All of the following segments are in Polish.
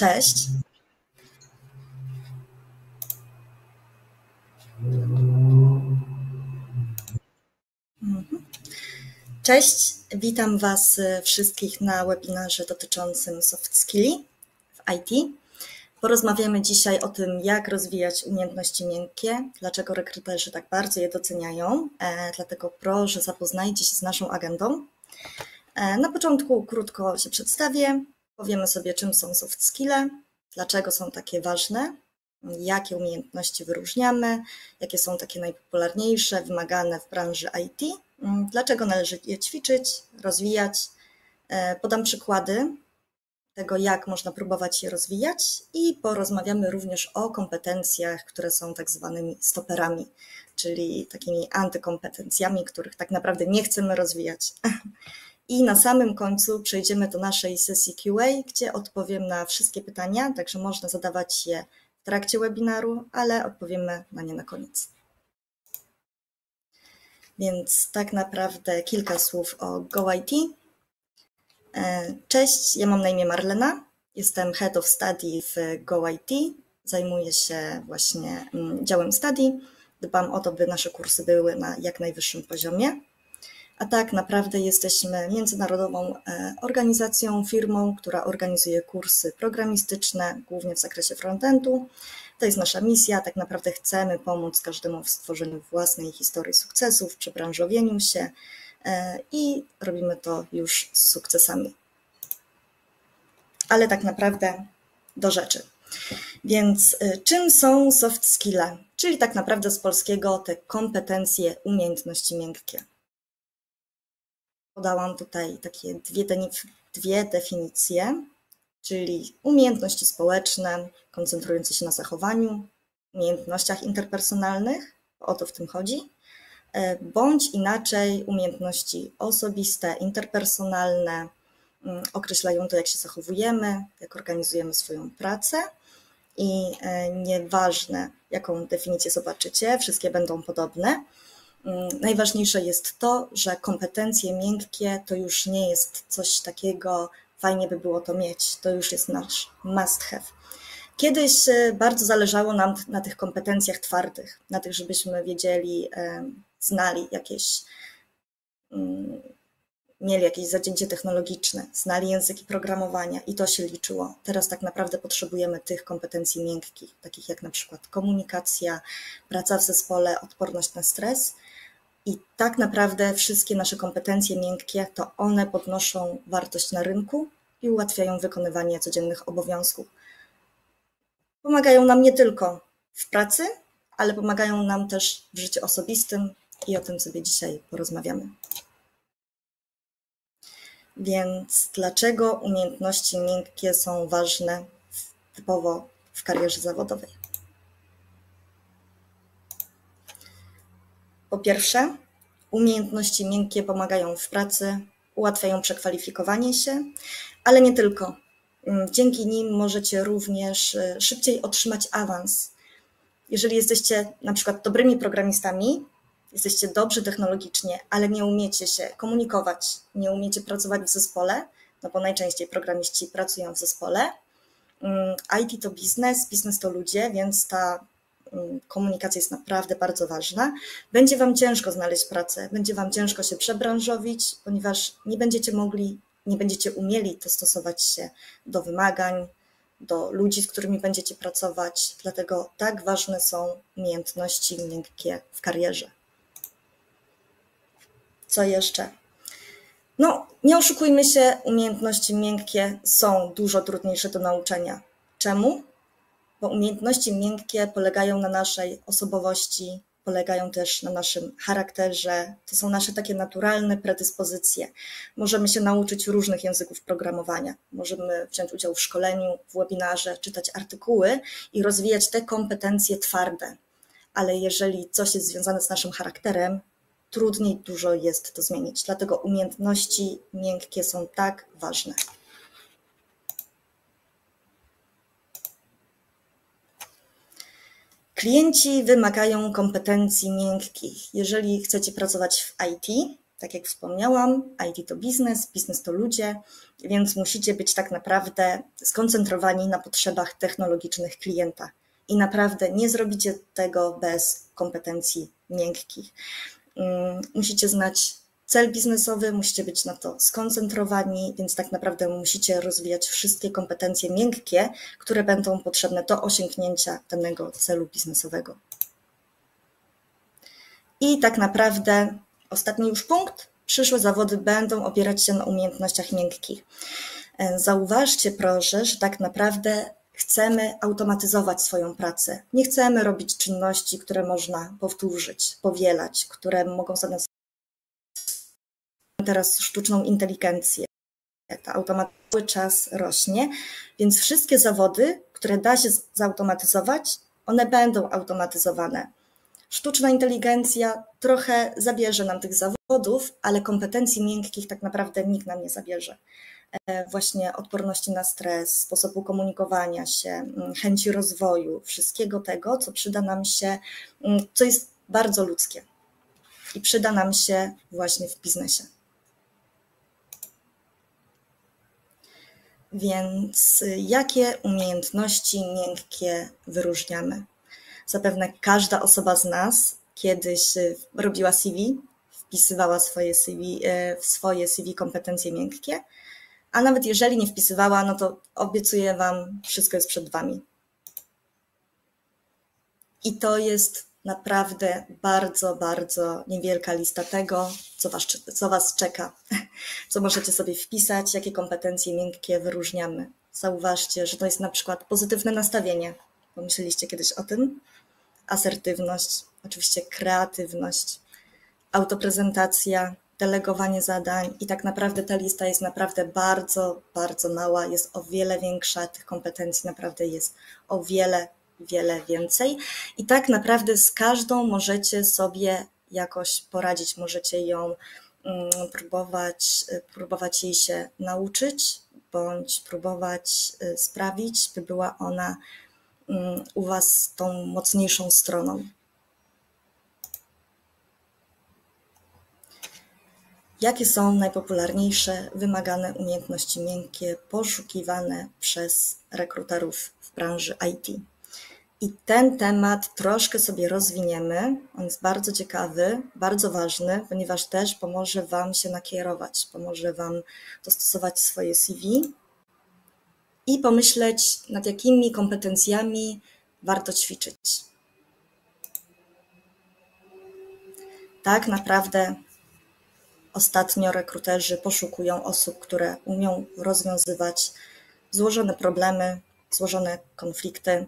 Cześć. Mhm. Cześć, witam Was wszystkich na webinarze dotyczącym soft skilli w IT. Porozmawiamy dzisiaj o tym, jak rozwijać umiejętności miękkie, dlaczego rekruterzy tak bardzo je doceniają. E, dlatego proszę zapoznajcie się z naszą agendą. E, na początku krótko się przedstawię, powiemy sobie, czym są soft skille, dlaczego są takie ważne, jakie umiejętności wyróżniamy, jakie są takie najpopularniejsze, wymagane w branży IT, dlaczego należy je ćwiczyć, rozwijać. E, podam przykłady tego, jak można próbować je rozwijać i porozmawiamy również o kompetencjach, które są tak zwanymi stoperami, czyli takimi antykompetencjami, których tak naprawdę nie chcemy rozwijać. I na samym końcu przejdziemy do naszej sesji QA, gdzie odpowiem na wszystkie pytania, także można zadawać je w trakcie webinaru, ale odpowiemy na nie na koniec. Więc tak naprawdę kilka słów o GoIT. E, cześć, ja mam na imię Marlena, jestem Head of Study w GoIT, zajmuję się właśnie mm, działem study, dbam o to, by nasze kursy były na jak najwyższym poziomie. A tak naprawdę jesteśmy międzynarodową e, organizacją, firmą, która organizuje kursy programistyczne, głównie w zakresie frontendu. To jest nasza misja. Tak naprawdę chcemy pomóc każdemu w stworzeniu własnej historii sukcesów, przebranżowieniu się e, i robimy to już z sukcesami. Ale tak naprawdę do rzeczy. Więc e, czym są soft skille? Czyli tak naprawdę z polskiego te kompetencje, umiejętności miękkie. Podałam tutaj takie dwie, dwie definicje, czyli umiejętności społeczne, koncentrujące się na zachowaniu, umiejętnościach interpersonalnych, o to w tym chodzi, e, bądź inaczej umiejętności osobiste, interpersonalne, mm, określają to, jak się zachowujemy, jak organizujemy swoją pracę. I e, nieważne, jaką definicję zobaczycie, wszystkie będą podobne. Mm, najważniejsze jest to, że kompetencje miękkie to już nie jest coś takiego, fajnie by było to mieć, to już jest nasz must have. Kiedyś e, bardzo zależało nam na tych kompetencjach twardych, na tych, żebyśmy wiedzieli, e, znali jakieś, mm, mieli jakieś zadzięcie technologiczne, znali języki programowania i to się liczyło. Teraz tak naprawdę potrzebujemy tych kompetencji miękkich, takich jak na przykład komunikacja, praca w zespole, odporność na stres i tak naprawdę wszystkie nasze kompetencje miękkie to one podnoszą wartość na rynku i ułatwiają wykonywanie codziennych obowiązków. Pomagają nam nie tylko w pracy, ale pomagają nam też w życiu osobistym i o tym sobie dzisiaj porozmawiamy. Więc dlaczego umiejętności miękkie są ważne typowo w karierze zawodowej? Po pierwsze, umiejętności miękkie pomagają w pracy, ułatwiają przekwalifikowanie się, ale nie tylko. Mm, dzięki nim możecie również y, szybciej otrzymać awans. Jeżeli jesteście na przykład dobrymi programistami, jesteście dobrzy technologicznie, ale nie umiecie się komunikować, nie umiecie pracować w zespole, no bo najczęściej programiści pracują w zespole. Mm, IT to biznes, biznes to ludzie, więc ta komunikacja jest naprawdę bardzo ważna. Będzie Wam ciężko znaleźć pracę, będzie Wam ciężko się przebranżowić, ponieważ nie będziecie mogli, nie będziecie umieli dostosować się do wymagań, do ludzi, z którymi będziecie pracować. Dlatego tak ważne są umiejętności miękkie w karierze. Co jeszcze? No, nie oszukujmy się, umiejętności miękkie są dużo trudniejsze do nauczenia. Czemu? Bo umiejętności miękkie polegają na naszej osobowości, polegają też na naszym charakterze. To są nasze takie naturalne predyspozycje. Możemy się nauczyć różnych języków programowania, możemy wziąć udział w szkoleniu, w webinarze, czytać artykuły i rozwijać te kompetencje twarde. Ale jeżeli coś jest związane z naszym charakterem, trudniej dużo jest to zmienić. Dlatego umiejętności miękkie są tak ważne. Klienci wymagają kompetencji miękkich. Jeżeli chcecie pracować w IT, Tak jak wspomniałam, IT to biznes, biznes to ludzie, więc musicie być tak naprawdę skoncentrowani na potrzebach technologicznych klienta. I naprawdę nie zrobicie tego bez kompetencji miękkich. Mm, musicie znać cel biznesowy, musicie być na to skoncentrowani, więc tak naprawdę musicie rozwijać wszystkie kompetencje miękkie, które będą potrzebne do osiągnięcia danego celu biznesowego. I tak naprawdę ostatni już punkt. Przyszłe zawody będą opierać się na umiejętnościach miękkich. E, zauważcie proszę, że tak naprawdę chcemy automatyzować swoją pracę. Nie chcemy robić czynności, które można powtórzyć, powielać, które mogą za nas teraz sztuczną inteligencję. Ta automatyzacja czas rośnie, więc wszystkie zawody, które da się zautomatyzować, one będą automatyzowane. Sztuczna inteligencja trochę zabierze nam tych zawodów, ale kompetencji miękkich tak naprawdę nikt nam nie zabierze. E, właśnie odporności na stres, sposobu komunikowania się, mm, chęci rozwoju, wszystkiego tego, co przyda nam się, mm, co jest bardzo ludzkie i przyda nam się właśnie w biznesie. Więc jakie umiejętności miękkie wyróżniamy? Zapewne każda osoba z nas kiedyś y, robiła CV, wpisywała swoje CV, y, w swoje CV kompetencje miękkie, a nawet jeżeli nie wpisywała, no to obiecuję Wam, wszystko jest przed Wami. I to jest naprawdę bardzo, bardzo niewielka lista tego, co was, co was czeka, co możecie sobie wpisać, jakie kompetencje miękkie wyróżniamy. Zauważcie, że to jest na przykład pozytywne nastawienie. Pomyśleliście kiedyś o tym? Asertywność, oczywiście kreatywność, autoprezentacja, delegowanie zadań i tak naprawdę ta lista jest naprawdę bardzo, bardzo mała, jest o wiele większa, tych kompetencji naprawdę jest o wiele, wiele więcej i tak naprawdę z każdą możecie sobie jakoś poradzić, możecie ją mm, próbować, próbować jej się nauczyć, bądź próbować y, sprawić, by była ona mm, u Was tą mocniejszą stroną. Jakie są najpopularniejsze wymagane umiejętności miękkie poszukiwane przez rekruterów w branży IT? I ten temat troszkę sobie rozwiniemy. On jest bardzo ciekawy, bardzo ważny, ponieważ też pomoże Wam się nakierować, pomoże Wam dostosować swoje CV i pomyśleć, nad jakimi kompetencjami warto ćwiczyć. Tak naprawdę ostatnio rekruterzy poszukują osób, które umią rozwiązywać złożone problemy, złożone konflikty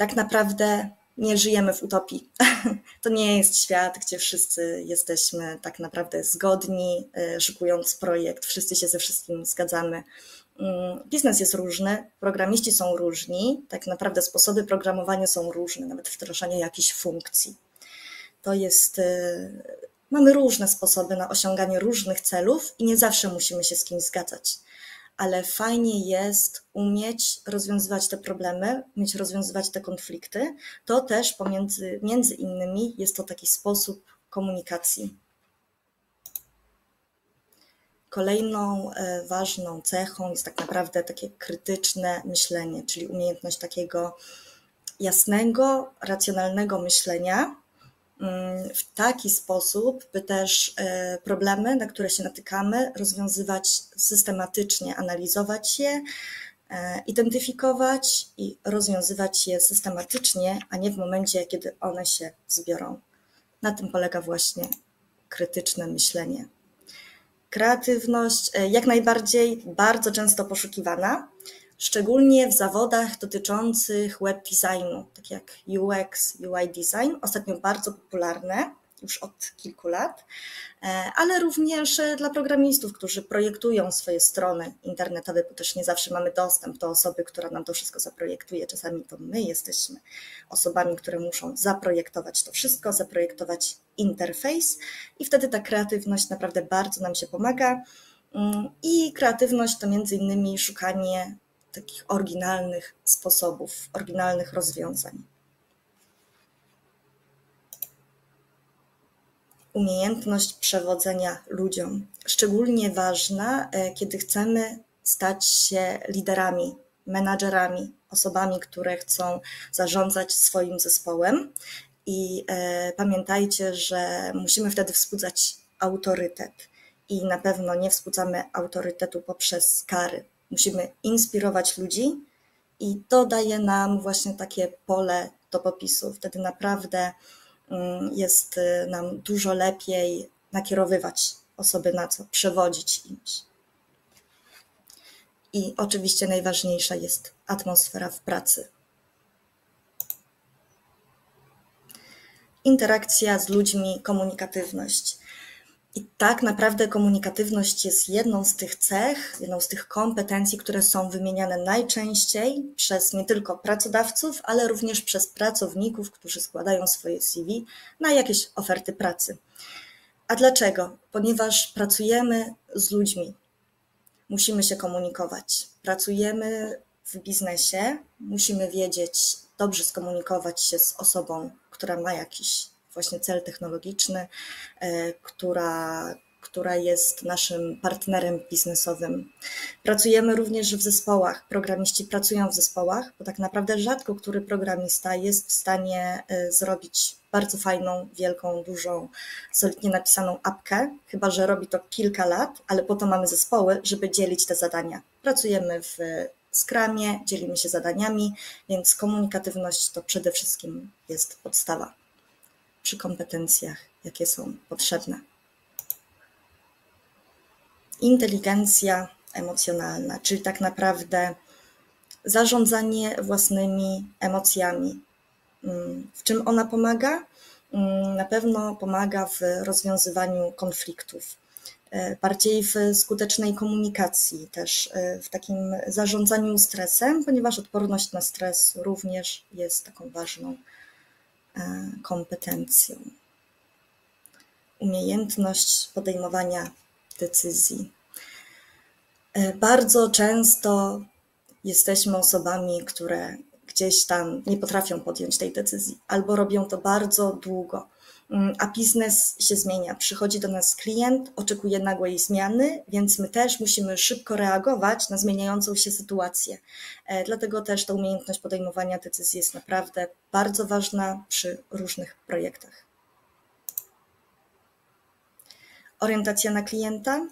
tak naprawdę nie żyjemy w utopii. To nie jest świat, gdzie wszyscy jesteśmy tak naprawdę zgodni, y, szykując projekt, wszyscy się ze wszystkim zgadzamy. Mm, biznes jest różny, programiści są różni, tak naprawdę sposoby programowania są różne, nawet wdrażanie jakichś funkcji. To jest. Y, mamy różne sposoby na osiąganie różnych celów i nie zawsze musimy się z kimś zgadzać ale fajnie jest umieć rozwiązywać te problemy, umieć rozwiązywać te konflikty. To też pomiędzy, między innymi jest to taki sposób komunikacji. Kolejną e, ważną cechą jest tak naprawdę takie krytyczne myślenie, czyli umiejętność takiego jasnego, racjonalnego myślenia, w taki sposób, by też e, problemy, na które się natykamy, rozwiązywać systematycznie, analizować je, e, identyfikować i rozwiązywać je systematycznie, a nie w momencie, kiedy one się zbiorą. Na tym polega właśnie krytyczne myślenie. Kreatywność jak najbardziej bardzo często poszukiwana, szczególnie w zawodach dotyczących web designu, tak jak UX, UI design, ostatnio bardzo popularne już od kilku lat, e, ale również dla programistów, którzy projektują swoje strony internetowe, bo też nie zawsze mamy dostęp do osoby, która nam to wszystko zaprojektuje. Czasami to my jesteśmy osobami, które muszą zaprojektować to wszystko, zaprojektować interfejs i wtedy ta kreatywność naprawdę bardzo nam się pomaga. Mm, I kreatywność to między innymi szukanie takich oryginalnych sposobów, oryginalnych rozwiązań. umiejętność przewodzenia ludziom. Szczególnie ważna, e, kiedy chcemy stać się liderami, menadżerami, osobami, które chcą zarządzać swoim zespołem. I e, pamiętajcie, że musimy wtedy wzbudzać autorytet. I na pewno nie wzbudzamy autorytetu poprzez kary. Musimy inspirować ludzi, i to daje nam właśnie takie pole do popisu. Wtedy naprawdę mm, jest y, nam dużo lepiej nakierowywać osoby na co, przewodzić imś. I oczywiście najważniejsza jest atmosfera w pracy. Interakcja z ludźmi, komunikatywność. I tak naprawdę komunikatywność jest jedną z tych cech, jedną z tych kompetencji, które są wymieniane najczęściej przez nie tylko pracodawców, ale również przez pracowników, którzy składają swoje CV na jakieś oferty pracy. A dlaczego? Ponieważ pracujemy z ludźmi. Musimy się komunikować. Pracujemy w biznesie, musimy wiedzieć, dobrze skomunikować się z osobą, która ma jakiś właśnie cel technologiczny, e, która, która jest naszym partnerem biznesowym. Pracujemy również w zespołach. Programiści pracują w zespołach, bo tak naprawdę rzadko który programista jest w stanie e, zrobić bardzo fajną, wielką, dużą, solidnie napisaną apkę, chyba że robi to kilka lat, ale po to mamy zespoły, żeby dzielić te zadania. Pracujemy w skramie, dzielimy się zadaniami, więc komunikatywność to przede wszystkim jest podstawa przy kompetencjach, jakie są potrzebne. Inteligencja emocjonalna, czyli tak naprawdę zarządzanie własnymi emocjami. Mm, w czym ona pomaga? Mm, na pewno pomaga w rozwiązywaniu konfliktów, e, bardziej w skutecznej komunikacji, też e, w takim zarządzaniu stresem, ponieważ odporność na stres również jest taką ważną kompetencją. Umiejętność podejmowania decyzji. E, bardzo często jesteśmy osobami, które gdzieś tam nie potrafią podjąć tej decyzji, albo robią to bardzo długo. Mm, a biznes się zmienia. Przychodzi do nas klient, oczekuje nagłej zmiany, więc my też musimy szybko reagować na zmieniającą się sytuację. E, dlatego też ta umiejętność podejmowania decyzji jest naprawdę bardzo ważna przy różnych projektach. Orientacja na klienta.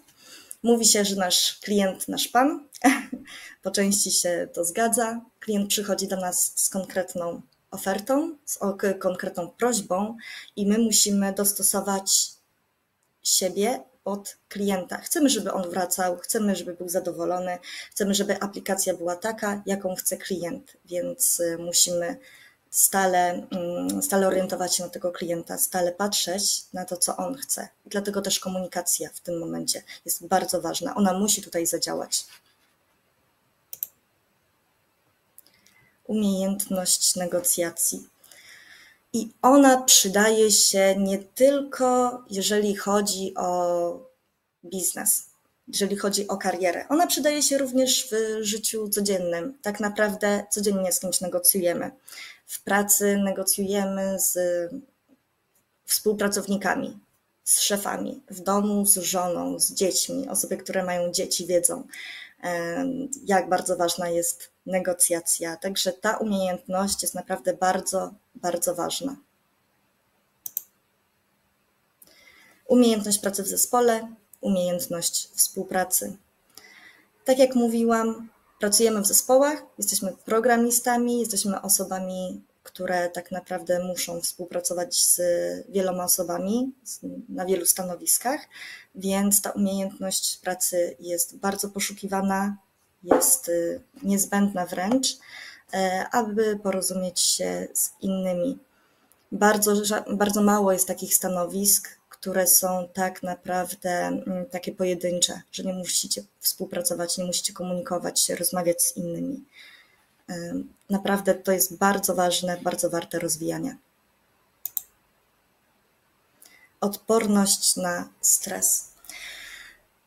Mówi się, że nasz klient, nasz pan. Po części się to zgadza. Klient przychodzi do nas z konkretną ofertą, z konkretną prośbą i my musimy dostosować siebie pod klienta. Chcemy, żeby on wracał, chcemy, żeby był zadowolony, chcemy, żeby aplikacja była taka, jaką chce klient, więc y, musimy stale, mm, stale orientować się na tego klienta, stale patrzeć na to, co on chce. Dlatego też komunikacja w tym momencie jest bardzo ważna. Ona musi tutaj zadziałać. Umiejętność negocjacji. I ona przydaje się nie tylko, jeżeli chodzi o biznes, jeżeli chodzi o karierę. Ona przydaje się również w życiu codziennym. Tak naprawdę codziennie z kimś negocjujemy. W pracy negocjujemy z współpracownikami, z szefami, w domu z żoną, z dziećmi. Osoby, które mają dzieci, wiedzą, jak bardzo ważna jest negocjacja. Także ta umiejętność jest naprawdę bardzo, bardzo ważna. Umiejętność pracy w zespole, umiejętność współpracy. Tak jak mówiłam, pracujemy w zespołach, jesteśmy programistami, jesteśmy osobami, które tak naprawdę muszą współpracować z wieloma osobami na wielu stanowiskach, więc ta umiejętność pracy jest bardzo poszukiwana, jest y, niezbędna wręcz, e, aby porozumieć się z innymi. Bardzo, bardzo mało jest takich stanowisk, które są tak naprawdę mm, takie pojedyncze, że nie musicie współpracować, nie musicie komunikować się, rozmawiać z innymi. E, naprawdę to jest bardzo ważne, bardzo warte rozwijania. Odporność na stres.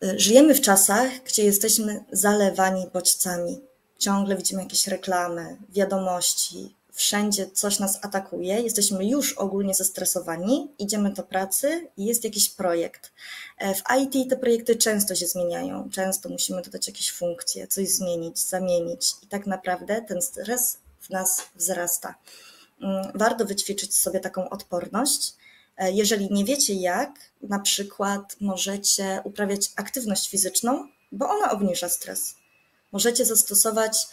Żyjemy w czasach, gdzie jesteśmy zalewani bodźcami. Ciągle widzimy jakieś reklamy, wiadomości, wszędzie coś nas atakuje, jesteśmy już ogólnie zestresowani, idziemy do pracy i jest jakiś projekt. E, w IT te projekty często się zmieniają, często musimy dodać jakieś funkcje, coś zmienić, zamienić i tak naprawdę ten stres w nas wzrasta. Mm, warto wyćwiczyć sobie taką odporność. E, jeżeli nie wiecie jak, na przykład możecie uprawiać aktywność fizyczną, bo ona obniża stres. Możecie zastosować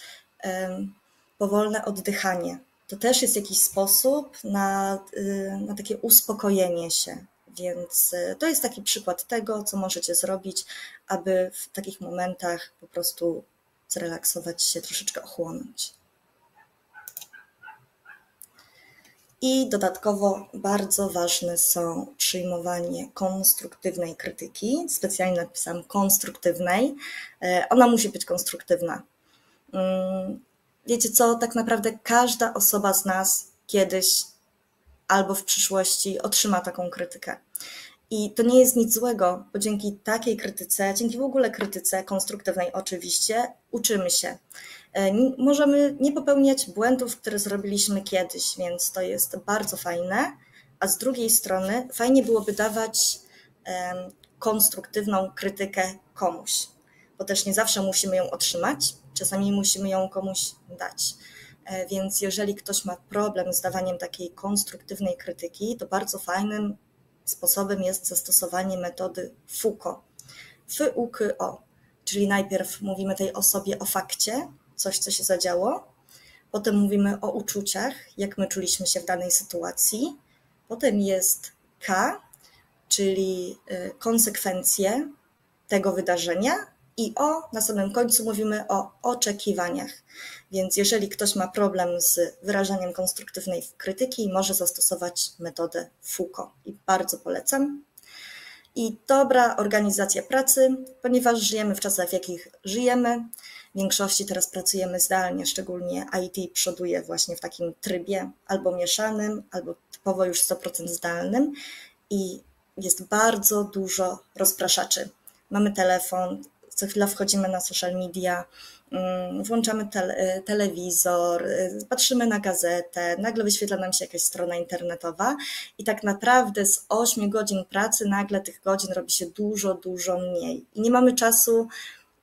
powolne oddychanie. To też jest jakiś sposób na, y, na takie uspokojenie się. Więc y, to jest taki przykład tego, co możecie zrobić, aby w takich momentach po prostu zrelaksować się, troszeczkę ochłonąć. I dodatkowo bardzo ważne są przyjmowanie konstruktywnej krytyki. Specjalnie napisałam konstruktywnej. E, ona musi być konstruktywna. Wiecie co, tak naprawdę każda osoba z nas kiedyś albo w przyszłości otrzyma taką krytykę. I to nie jest nic złego, bo dzięki takiej krytyce, dzięki w ogóle krytyce konstruktywnej oczywiście, uczymy się. E, możemy nie popełniać błędów, które zrobiliśmy kiedyś, więc to jest bardzo fajne. A z drugiej strony, fajnie byłoby dawać konstruktywną krytykę komuś, bo też nie zawsze musimy ją otrzymać, czasami musimy ją komuś dać. E, więc jeżeli ktoś ma problem z dawaniem takiej konstruktywnej krytyki, to bardzo fajnym sposobem jest zastosowanie metody FUKO. F-U-K-O, czyli najpierw mówimy tej osobie o fakcie, coś, co się zadziało, potem mówimy o uczuciach, jak my czuliśmy się w danej sytuacji, potem jest K, czyli y, konsekwencje tego wydarzenia, i o, na samym końcu mówimy o oczekiwaniach. Więc jeżeli ktoś ma problem z wyrażaniem konstruktywnej krytyki, może zastosować metodę FUKO i bardzo polecam. I dobra organizacja pracy, ponieważ żyjemy w czasach, w jakich żyjemy. W większości teraz pracujemy zdalnie, szczególnie IT przoduje właśnie w takim trybie albo mieszanym, albo typowo już 100% zdalnym i jest bardzo dużo rozpraszaczy. Mamy telefon, co chwila wchodzimy na social media, mm, włączamy tele, telewizor, y, patrzymy na gazetę, nagle wyświetla nam się jakaś strona internetowa i tak naprawdę z 8 godzin pracy nagle tych godzin robi się dużo, dużo mniej. I nie mamy czasu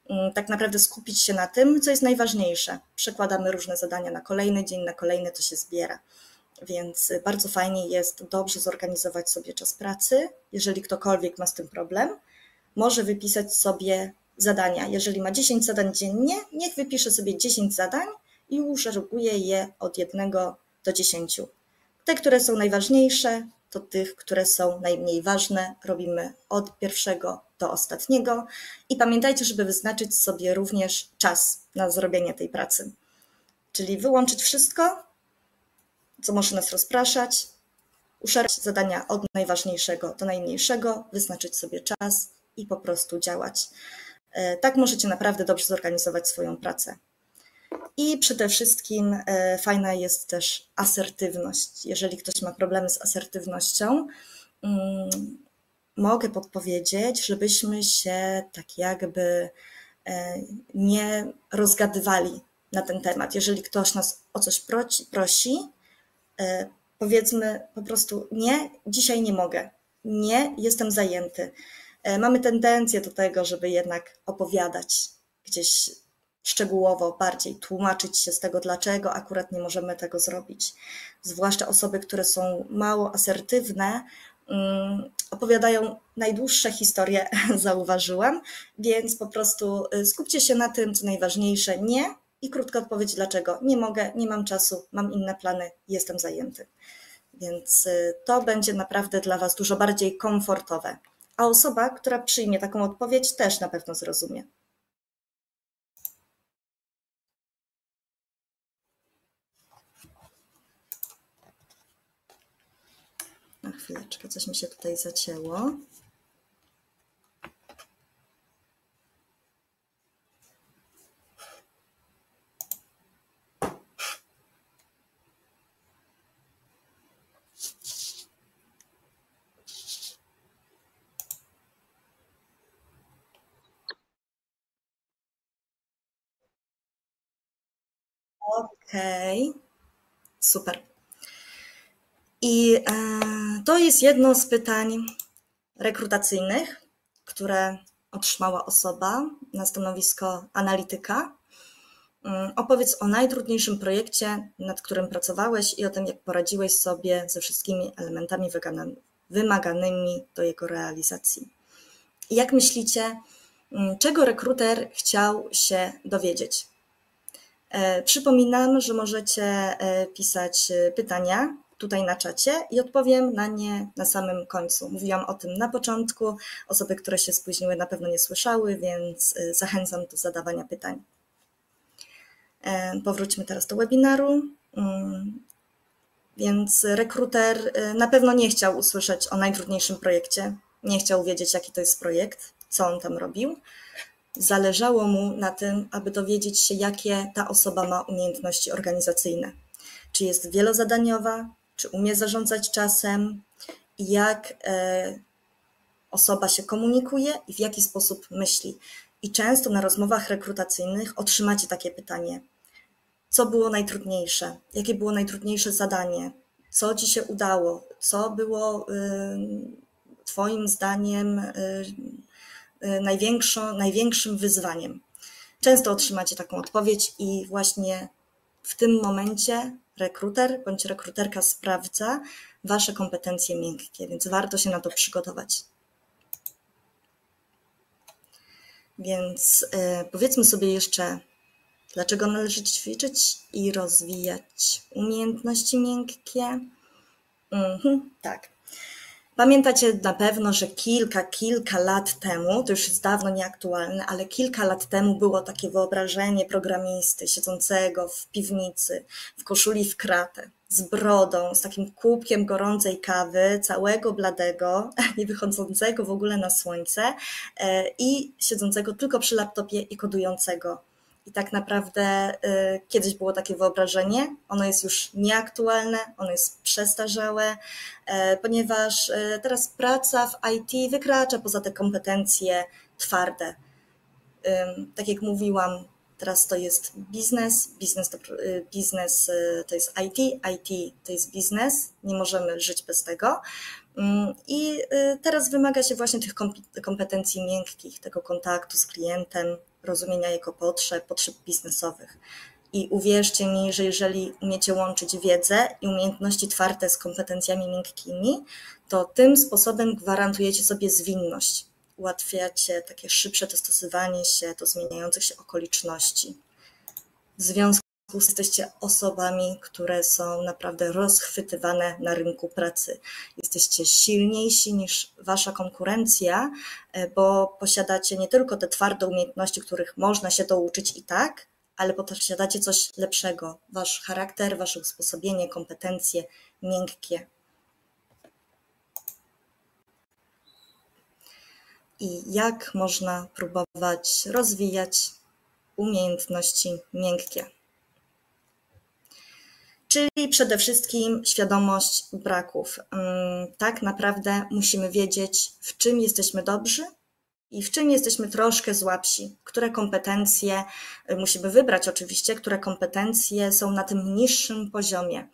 mm, tak naprawdę skupić się na tym, co jest najważniejsze. Przekładamy różne zadania na kolejny dzień, na kolejny to się zbiera. Więc bardzo fajnie jest dobrze zorganizować sobie czas pracy. Jeżeli ktokolwiek ma z tym problem, może wypisać sobie zadania. Jeżeli ma 10 zadań dziennie, niech wypisze sobie 10 zadań i uszereguje je od 1 do 10. Te, które są najważniejsze, to tych, które są najmniej ważne, robimy od pierwszego do ostatniego. I pamiętajcie, żeby wyznaczyć sobie również czas na zrobienie tej pracy. Czyli wyłączyć wszystko, co może nas rozpraszać, uszeregować zadania od najważniejszego do najmniejszego, wyznaczyć sobie czas i po prostu działać. E, tak możecie naprawdę dobrze zorganizować swoją pracę. I przede wszystkim e, fajna jest też asertywność. Jeżeli ktoś ma problemy z asertywnością, mm, mogę podpowiedzieć, żebyśmy się tak jakby e, nie rozgadywali na ten temat. Jeżeli ktoś nas o coś prosi, powiedzmy po prostu nie, dzisiaj nie mogę, nie, jestem zajęty. E, mamy tendencję do tego, żeby jednak opowiadać gdzieś szczegółowo, bardziej tłumaczyć się z tego, dlaczego akurat nie możemy tego zrobić. Zwłaszcza osoby, które są mało asertywne, um, opowiadają najdłuższe historie, zauważyłam, więc po prostu y, skupcie się na tym, co najważniejsze, nie i krótka odpowiedź dlaczego. Nie mogę, nie mam czasu, mam inne plany, jestem zajęty. Więc y, to będzie naprawdę dla Was dużo bardziej komfortowe a osoba, która przyjmie taką odpowiedź, też na pewno zrozumie. Na chwileczkę, coś mi się tutaj zacięło. Okej. Super. I e, to jest jedno z pytań rekrutacyjnych, które otrzymała osoba na stanowisko analityka. Mm, opowiedz o najtrudniejszym projekcie, nad którym pracowałeś i o tym, jak poradziłeś sobie ze wszystkimi elementami wymaganymi do jego realizacji. Jak myślicie, mm, czego rekruter chciał się dowiedzieć? E, przypominam, że możecie e, pisać e, pytania tutaj na czacie i odpowiem na nie na samym końcu. Mówiłam o tym na początku. Osoby, które się spóźniły, na pewno nie słyszały, więc zachęcam do zadawania pytań. Powróćmy teraz do webinaru. Mm, więc rekruter na pewno nie chciał usłyszeć o najtrudniejszym projekcie, nie chciał wiedzieć, jaki to jest projekt, co on tam robił. Zależało mu na tym, aby dowiedzieć się, jakie ta osoba ma umiejętności organizacyjne. Czy jest wielozadaniowa, czy umie zarządzać czasem, jak e, osoba się komunikuje i w jaki sposób myśli. I często na rozmowach rekrutacyjnych otrzymacie takie pytanie: co było najtrudniejsze? Jakie było najtrudniejsze zadanie? Co ci się udało? Co było Twoim zdaniem y, y, największym wyzwaniem? Często otrzymacie taką odpowiedź i właśnie w tym momencie rekruter bądź rekruterka sprawdza Wasze kompetencje miękkie, więc warto się na to przygotować. Więc y, powiedzmy sobie jeszcze, dlaczego należy ćwiczyć i rozwijać umiejętności miękkie. Mhm, tak. Pamiętacie na pewno, że kilka, kilka lat temu, to już jest dawno nieaktualne, ale kilka lat temu było takie wyobrażenie programisty siedzącego w piwnicy, w koszuli w kratę, z brodą, z takim kubkiem gorącej kawy, całego bladego, nie wychodzącego w ogóle na słońce e, i siedzącego tylko przy laptopie i kodującego i tak naprawdę y, kiedyś było takie wyobrażenie, ono jest już nieaktualne, ono jest przestarzałe, e, ponieważ e, teraz praca w IT wykracza poza te kompetencje twarde. Tak jak mówiłam, teraz to jest biznes, biznes to, y, biznes y, to jest IT, IT to jest biznes, nie możemy żyć bez tego. I teraz wymaga się właśnie tych kompetencji miękkich, tego kontaktu z klientem, rozumienia jego potrzeb, potrzeb biznesowych. I uwierzcie mi, że jeżeli umiecie łączyć wiedzę i umiejętności twarde z kompetencjami miękkimi, to tym sposobem gwarantujecie sobie zwinność. Ułatwiacie takie szybsze dostosowanie się do zmieniających się okoliczności. W związku jesteście osobami, które są naprawdę rozchwytywane na rynku pracy. Jesteście silniejsi niż wasza konkurencja, e, bo posiadacie nie tylko te twarde umiejętności, których można się douczyć i tak, ale posiadacie coś lepszego. Wasz charakter, wasze usposobienie, kompetencje miękkie. I jak można próbować rozwijać umiejętności miękkie? Czyli przede wszystkim świadomość braków. Mm, tak naprawdę musimy wiedzieć, w czym jesteśmy dobrzy i w czym jesteśmy troszkę słabsi, które kompetencje y, musimy wybrać, oczywiście, które kompetencje są na tym niższym poziomie.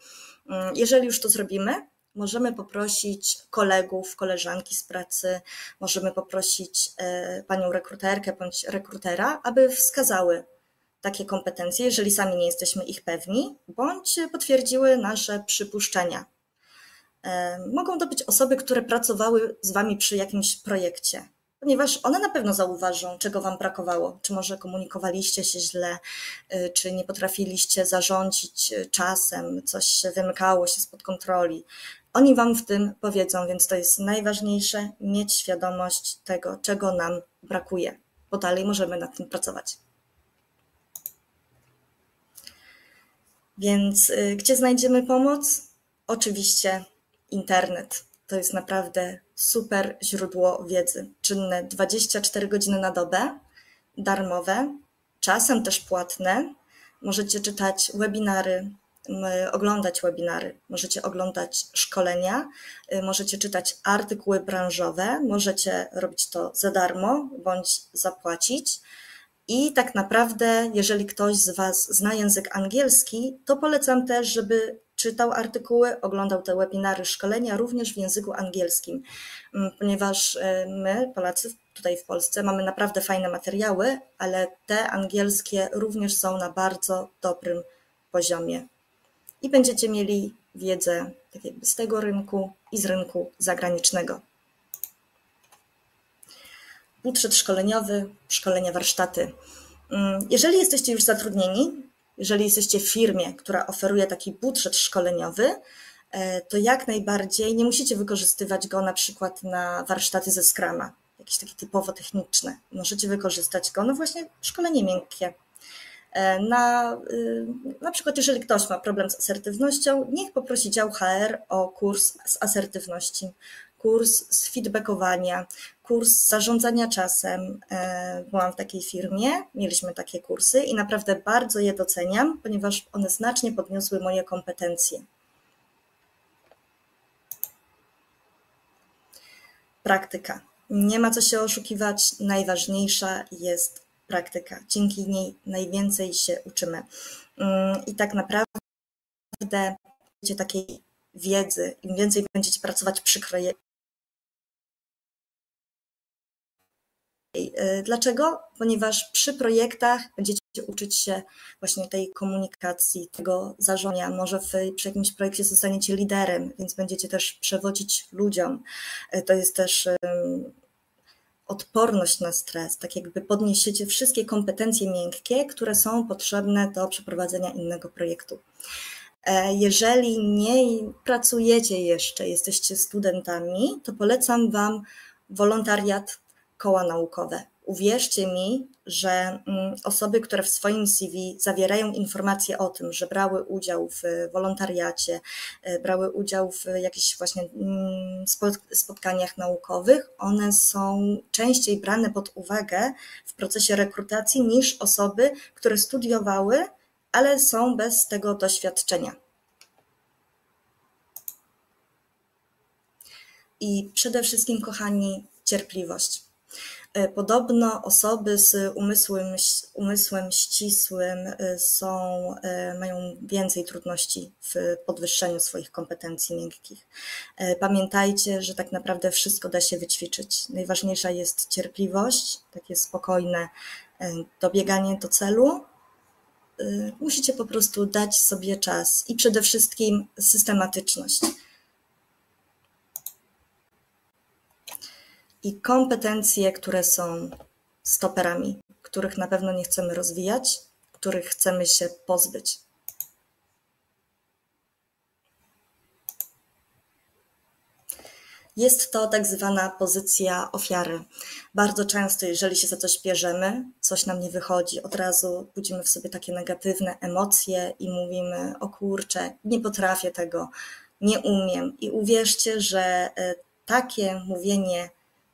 Mm, jeżeli już to zrobimy, możemy poprosić kolegów, koleżanki z pracy, możemy poprosić y, panią rekruterkę bądź rekrutera, aby wskazały takie kompetencje, jeżeli sami nie jesteśmy ich pewni, bądź potwierdziły nasze przypuszczenia. E, mogą to być osoby, które pracowały z Wami przy jakimś projekcie, ponieważ one na pewno zauważą, czego Wam brakowało. Czy może komunikowaliście się źle, e, czy nie potrafiliście zarządzić czasem, coś wymykało się spod kontroli. Oni Wam w tym powiedzą, więc to jest najważniejsze mieć świadomość tego, czego nam brakuje, bo dalej możemy nad tym pracować. Więc y, gdzie znajdziemy pomoc? Oczywiście internet. To jest naprawdę super źródło wiedzy. Czynne 24 godziny na dobę, darmowe, czasem też płatne. Możecie czytać webinary, oglądać webinary, możecie oglądać szkolenia, y, możecie czytać artykuły branżowe, możecie robić to za darmo bądź zapłacić. I tak naprawdę, jeżeli ktoś z Was zna język angielski, to polecam też, żeby czytał artykuły, oglądał te webinary, szkolenia również w języku angielskim, mm, ponieważ e, my, Polacy, tutaj w Polsce, mamy naprawdę fajne materiały, ale te angielskie również są na bardzo dobrym poziomie. I będziecie mieli wiedzę tak jakby z tego rynku i z rynku zagranicznego. Budżet szkoleniowy, szkolenia, warsztaty. Mm, jeżeli jesteście już zatrudnieni, jeżeli jesteście w firmie, która oferuje taki budżet szkoleniowy, e, to jak najbardziej nie musicie wykorzystywać go na przykład na warsztaty ze Scrama, jakieś takie typowo techniczne. Możecie wykorzystać go, no właśnie, szkolenie miękkie. E, na, y, na przykład, jeżeli ktoś ma problem z asertywnością, niech poprosi dział HR o kurs z asertywności, kurs z feedbackowania, kurs zarządzania czasem. E, byłam w takiej firmie, mieliśmy takie kursy i naprawdę bardzo je doceniam, ponieważ one znacznie podniosły moje kompetencje. Praktyka. Nie ma co się oszukiwać, najważniejsza jest praktyka. Dzięki niej najwięcej się uczymy. Mm, I tak naprawdę takiej wiedzy, im więcej będziecie pracować przy dlaczego? Ponieważ przy projektach będziecie uczyć się właśnie tej komunikacji, tego zarządzania. Może w, przy jakimś projekcie zostaniecie liderem, więc będziecie też przewodzić ludziom. Y, to jest też odporność na stres, tak jakby podniesiecie wszystkie kompetencje miękkie, które są potrzebne do przeprowadzenia innego projektu. E, jeżeli nie pracujecie jeszcze, jesteście studentami, to polecam Wam wolontariat koła naukowe. Uwierzcie mi, że mm, osoby, które w swoim CV zawierają informacje o tym, że brały udział w wolontariacie, e, brały udział w jakichś właśnie mm, spotkaniach naukowych, one są częściej brane pod uwagę w procesie rekrutacji niż osoby, które studiowały, ale są bez tego doświadczenia. I przede wszystkim, kochani, cierpliwość. E, podobno osoby z umysłem, umysłem ścisłym e, są, e, mają więcej trudności w podwyższeniu swoich kompetencji miękkich. Pamiętajcie, że tak naprawdę wszystko da się wyćwiczyć. Najważniejsza jest cierpliwość, takie spokojne dobieganie do celu. Musicie po prostu dać sobie czas i przede wszystkim systematyczność. I kompetencje, które są stoperami, których na pewno nie chcemy rozwijać, których chcemy się pozbyć. Jest to tak zwana pozycja ofiary. Bardzo często, jeżeli się za coś bierzemy, coś nam nie wychodzi, od razu budzimy w sobie takie negatywne emocje i mówimy: O kurczę, nie potrafię tego, nie umiem. I uwierzcie, że e, takie mówienie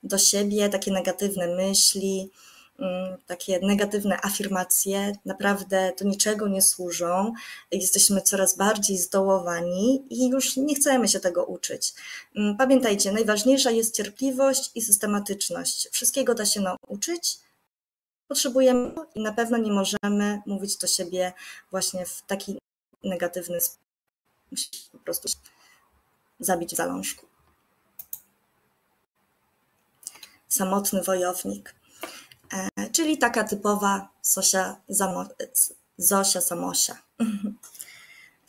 do siebie, takie negatywne myśli, mm, takie negatywne afirmacje naprawdę do niczego nie służą. Jesteśmy coraz bardziej zdołowani i już nie chcemy się tego uczyć. Mm, pamiętajcie, najważniejsza jest cierpliwość i systematyczność. Wszystkiego da się nauczyć. Potrzebujemy i na pewno nie możemy mówić do siebie właśnie w taki negatywny sposób. Musimy po prostu zabić w zalążku. Samotny wojownik. E, czyli taka typowa Zosia, Zosia Samosia.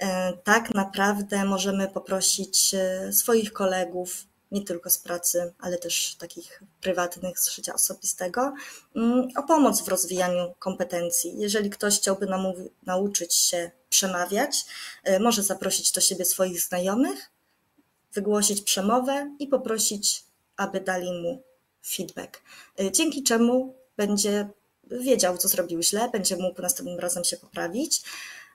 E, tak naprawdę możemy poprosić e, swoich kolegów, nie tylko z pracy, ale też takich prywatnych, z życia osobistego, mm, o pomoc w rozwijaniu kompetencji. Jeżeli ktoś chciałby nauczyć się przemawiać, może zaprosić do siebie swoich znajomych, wygłosić przemowę i poprosić, aby dali mu feedback, y, dzięki czemu będzie wiedział, co zrobił źle, będzie mógł następnym razem się poprawić.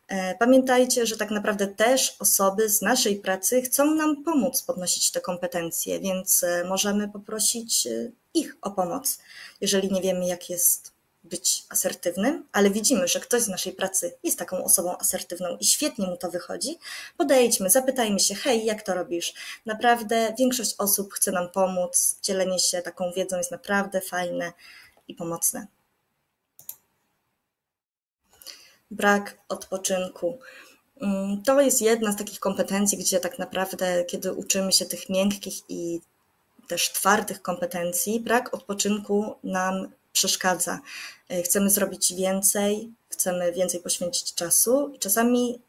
E, pamiętajcie, że tak naprawdę też osoby z naszej pracy chcą nam pomóc podnosić te kompetencje, więc e, możemy poprosić e, ich o pomoc, jeżeli nie wiemy, jak jest być asertywnym, ale widzimy, że ktoś z naszej pracy jest taką osobą asertywną i świetnie mu to wychodzi, podejdźmy, zapytajmy się, hej, jak to robisz? Naprawdę większość osób chce nam pomóc, dzielenie się taką wiedzą jest naprawdę fajne i pomocne. Brak odpoczynku. Mm, to jest jedna z takich kompetencji, gdzie tak naprawdę, kiedy uczymy się tych miękkich i też twardych kompetencji, brak odpoczynku nam przeszkadza. E, chcemy zrobić więcej, chcemy więcej poświęcić czasu i czasami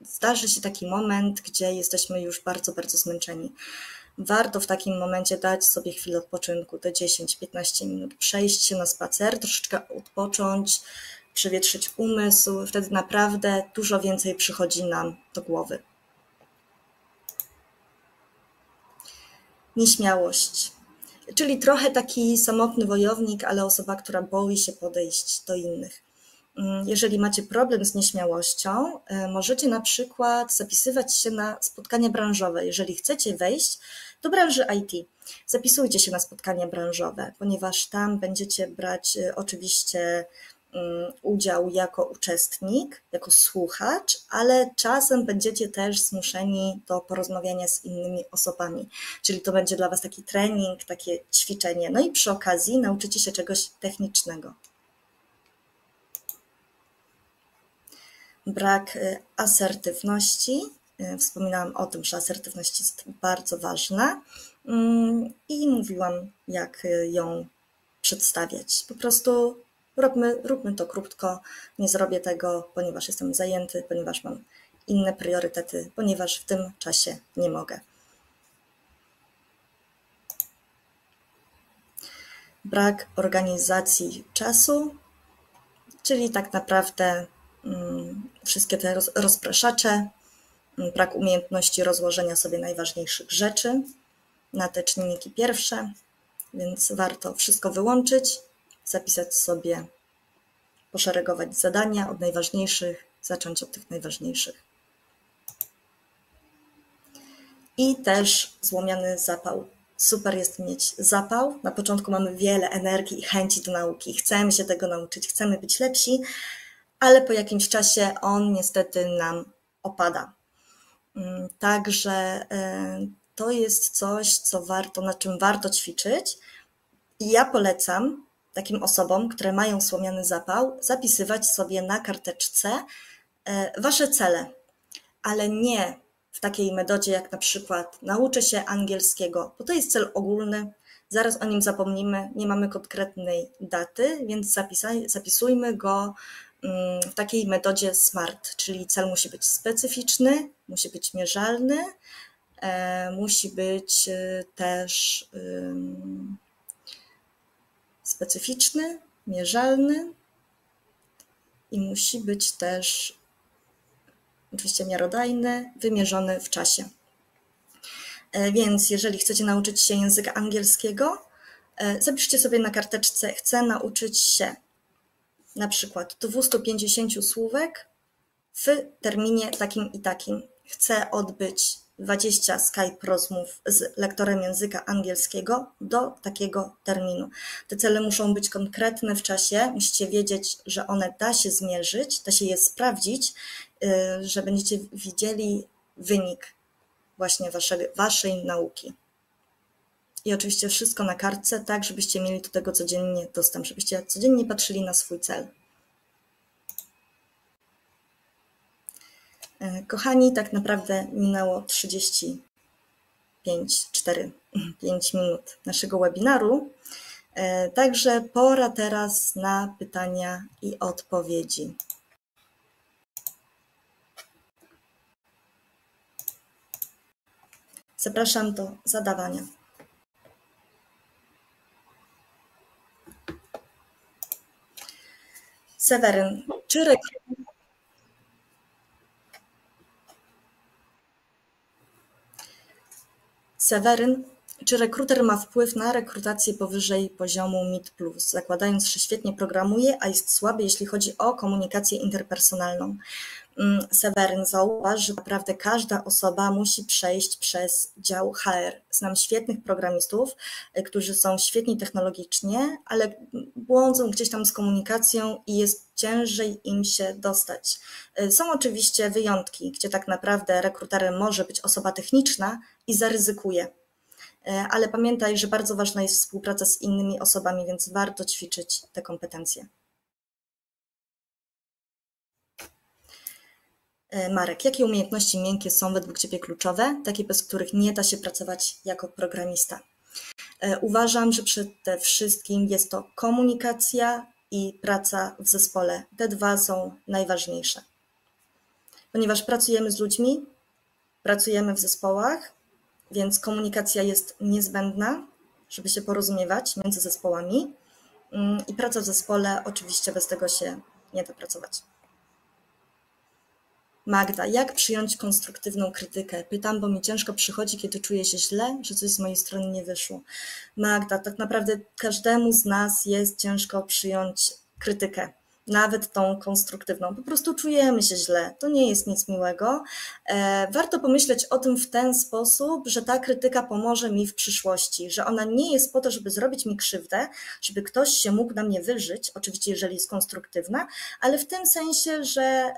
zdarzy się taki moment, gdzie jesteśmy już bardzo, bardzo zmęczeni. Warto w takim momencie dać sobie chwilę odpoczynku, te 10-15 minut, przejść się na spacer, troszeczkę odpocząć, przewietrzyć umysł, wtedy naprawdę dużo więcej przychodzi nam do głowy. Nieśmiałość, czyli trochę taki samotny wojownik, ale osoba, która boi się podejść do innych. Mm, jeżeli macie problem z nieśmiałością, e, możecie na przykład zapisywać się na spotkania branżowe. Jeżeli chcecie wejść do branży IT, zapisujcie się na spotkania branżowe, ponieważ tam będziecie brać e, oczywiście udział jako uczestnik, jako słuchacz, ale czasem będziecie też zmuszeni do porozmawiania z innymi osobami. Czyli to będzie dla Was taki trening, takie ćwiczenie. No i przy okazji nauczycie się czegoś technicznego. brak y, asertywności. Y, wspominałam o tym, że asertywność jest bardzo ważna mm, i mówiłam, jak y, ją przedstawiać. Po prostu róbmy, róbmy to krótko. Nie zrobię tego, ponieważ jestem zajęty, ponieważ mam inne priorytety, ponieważ w tym czasie nie mogę. Brak organizacji czasu, czyli tak naprawdę Mm, wszystkie te rozpraszacze, mm, brak umiejętności rozłożenia sobie najważniejszych rzeczy na te czynniki pierwsze, więc warto wszystko wyłączyć, zapisać sobie, poszeregować zadania od najważniejszych, zacząć od tych najważniejszych. I też złomiany zapał. Super jest mieć zapał. Na początku mamy wiele energii i chęci do nauki. Chcemy się tego nauczyć, chcemy być lepsi, ale po jakimś czasie on niestety nam opada. Mm, także e, to jest coś, co warto, na czym warto ćwiczyć. I ja polecam takim osobom, które mają słomiany zapał, zapisywać sobie na karteczce e, wasze cele, ale nie w takiej metodzie jak na przykład nauczę się angielskiego, bo to jest cel ogólny, zaraz o nim zapomnimy, nie mamy konkretnej daty, więc zapisujmy go w takiej metodzie SMART, czyli cel musi być specyficzny, musi być mierzalny, e, musi być e, też specyficzny, mierzalny i musi być też oczywiście miarodajny, wymierzony w czasie. E, więc jeżeli chcecie nauczyć się języka angielskiego, zapiszcie sobie na karteczce chcę nauczyć się na przykład 250 słówek w terminie takim i takim. Chcę odbyć 20 Skype rozmów z lektorem języka angielskiego do takiego terminu. Te cele muszą być konkretne w czasie, musicie wiedzieć, że one da się zmierzyć, da się je sprawdzić, y, że będziecie widzieli wynik właśnie waszej, waszej nauki. I oczywiście wszystko na kartce, tak żebyście mieli do tego codziennie dostęp, żebyście codziennie patrzyli na swój cel. Kochani, tak naprawdę minęło 35, 4, 5 minut naszego webinaru. E, także pora teraz na pytania i odpowiedzi. Zapraszam do zadawania. Seweryn, czy Seweryn, czy rekruter ma wpływ na rekrutację powyżej poziomu MIT+, zakładając, że świetnie programuje, a jest słaby, jeśli chodzi o komunikację interpersonalną? Mm, Seweryn, zauważ, że naprawdę każda osoba musi przejść przez dział HR. Znam świetnych programistów, y, którzy są świetni technologicznie, ale błądzą gdzieś tam z komunikacją i jest ciężej im się dostać. Y, są oczywiście wyjątki, gdzie tak naprawdę rekruterem może być osoba techniczna i zaryzykuje. Y, ale pamiętaj, że bardzo ważna jest współpraca z innymi osobami, więc warto ćwiczyć te kompetencje. Marek, jakie umiejętności miękkie są według Ciebie kluczowe, takie bez których nie da się pracować jako programista? E, uważam, że przede wszystkim jest to komunikacja i praca w zespole. Te dwa są najważniejsze. Ponieważ pracujemy z ludźmi, pracujemy w zespołach, więc komunikacja jest niezbędna, żeby się porozumiewać między zespołami. Mm, I praca w zespole, oczywiście bez tego się nie da pracować. Magda, jak przyjąć konstruktywną krytykę? Pytam, bo mi ciężko przychodzi, kiedy czuję się źle, że coś z mojej strony nie wyszło. Magda, tak naprawdę każdemu z nas jest ciężko przyjąć krytykę, nawet tą konstruktywną. Po prostu czujemy się źle, to nie jest nic miłego. E, warto pomyśleć o tym w ten sposób, że ta krytyka pomoże mi w przyszłości, że ona nie jest po to, żeby zrobić mi krzywdę, żeby ktoś się mógł na mnie wyżyć, oczywiście jeżeli jest konstruktywna, ale w tym sensie, że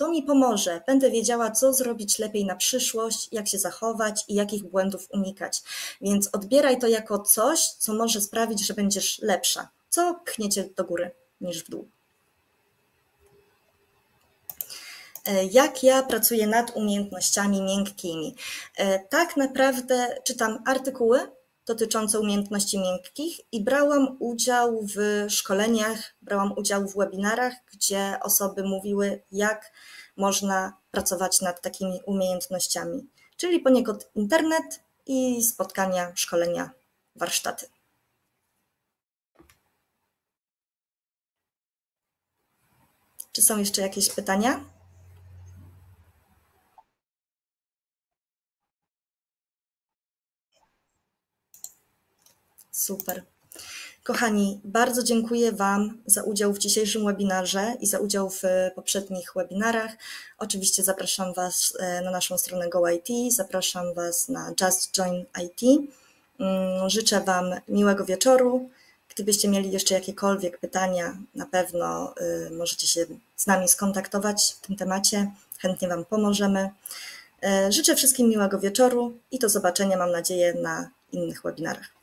to mi pomoże. Będę wiedziała, co zrobić lepiej na przyszłość, jak się zachować i jakich błędów unikać. Więc odbieraj to jako coś, co może sprawić, że będziesz lepsza. Co pchniecie do góry niż w dół. E, jak ja pracuję nad umiejętnościami miękkimi? E, tak naprawdę czytam artykuły dotyczące umiejętności miękkich i brałam udział w szkoleniach, brałam udział w webinarach, gdzie osoby mówiły, jak można pracować nad takimi umiejętnościami, czyli poniekąd internet i spotkania, szkolenia, warsztaty. Czy są jeszcze jakieś pytania? Super. Kochani, bardzo dziękuję Wam za udział w dzisiejszym webinarze i za udział w poprzednich webinarach. Oczywiście zapraszam Was e, na naszą stronę GoIT, zapraszam Was na Just Join IT. Mm, życzę Wam miłego wieczoru. Gdybyście mieli jeszcze jakiekolwiek pytania, na pewno y, możecie się z nami skontaktować w tym temacie. Chętnie Wam pomożemy. E, życzę wszystkim miłego wieczoru i do zobaczenia, mam nadzieję, na innych webinarach.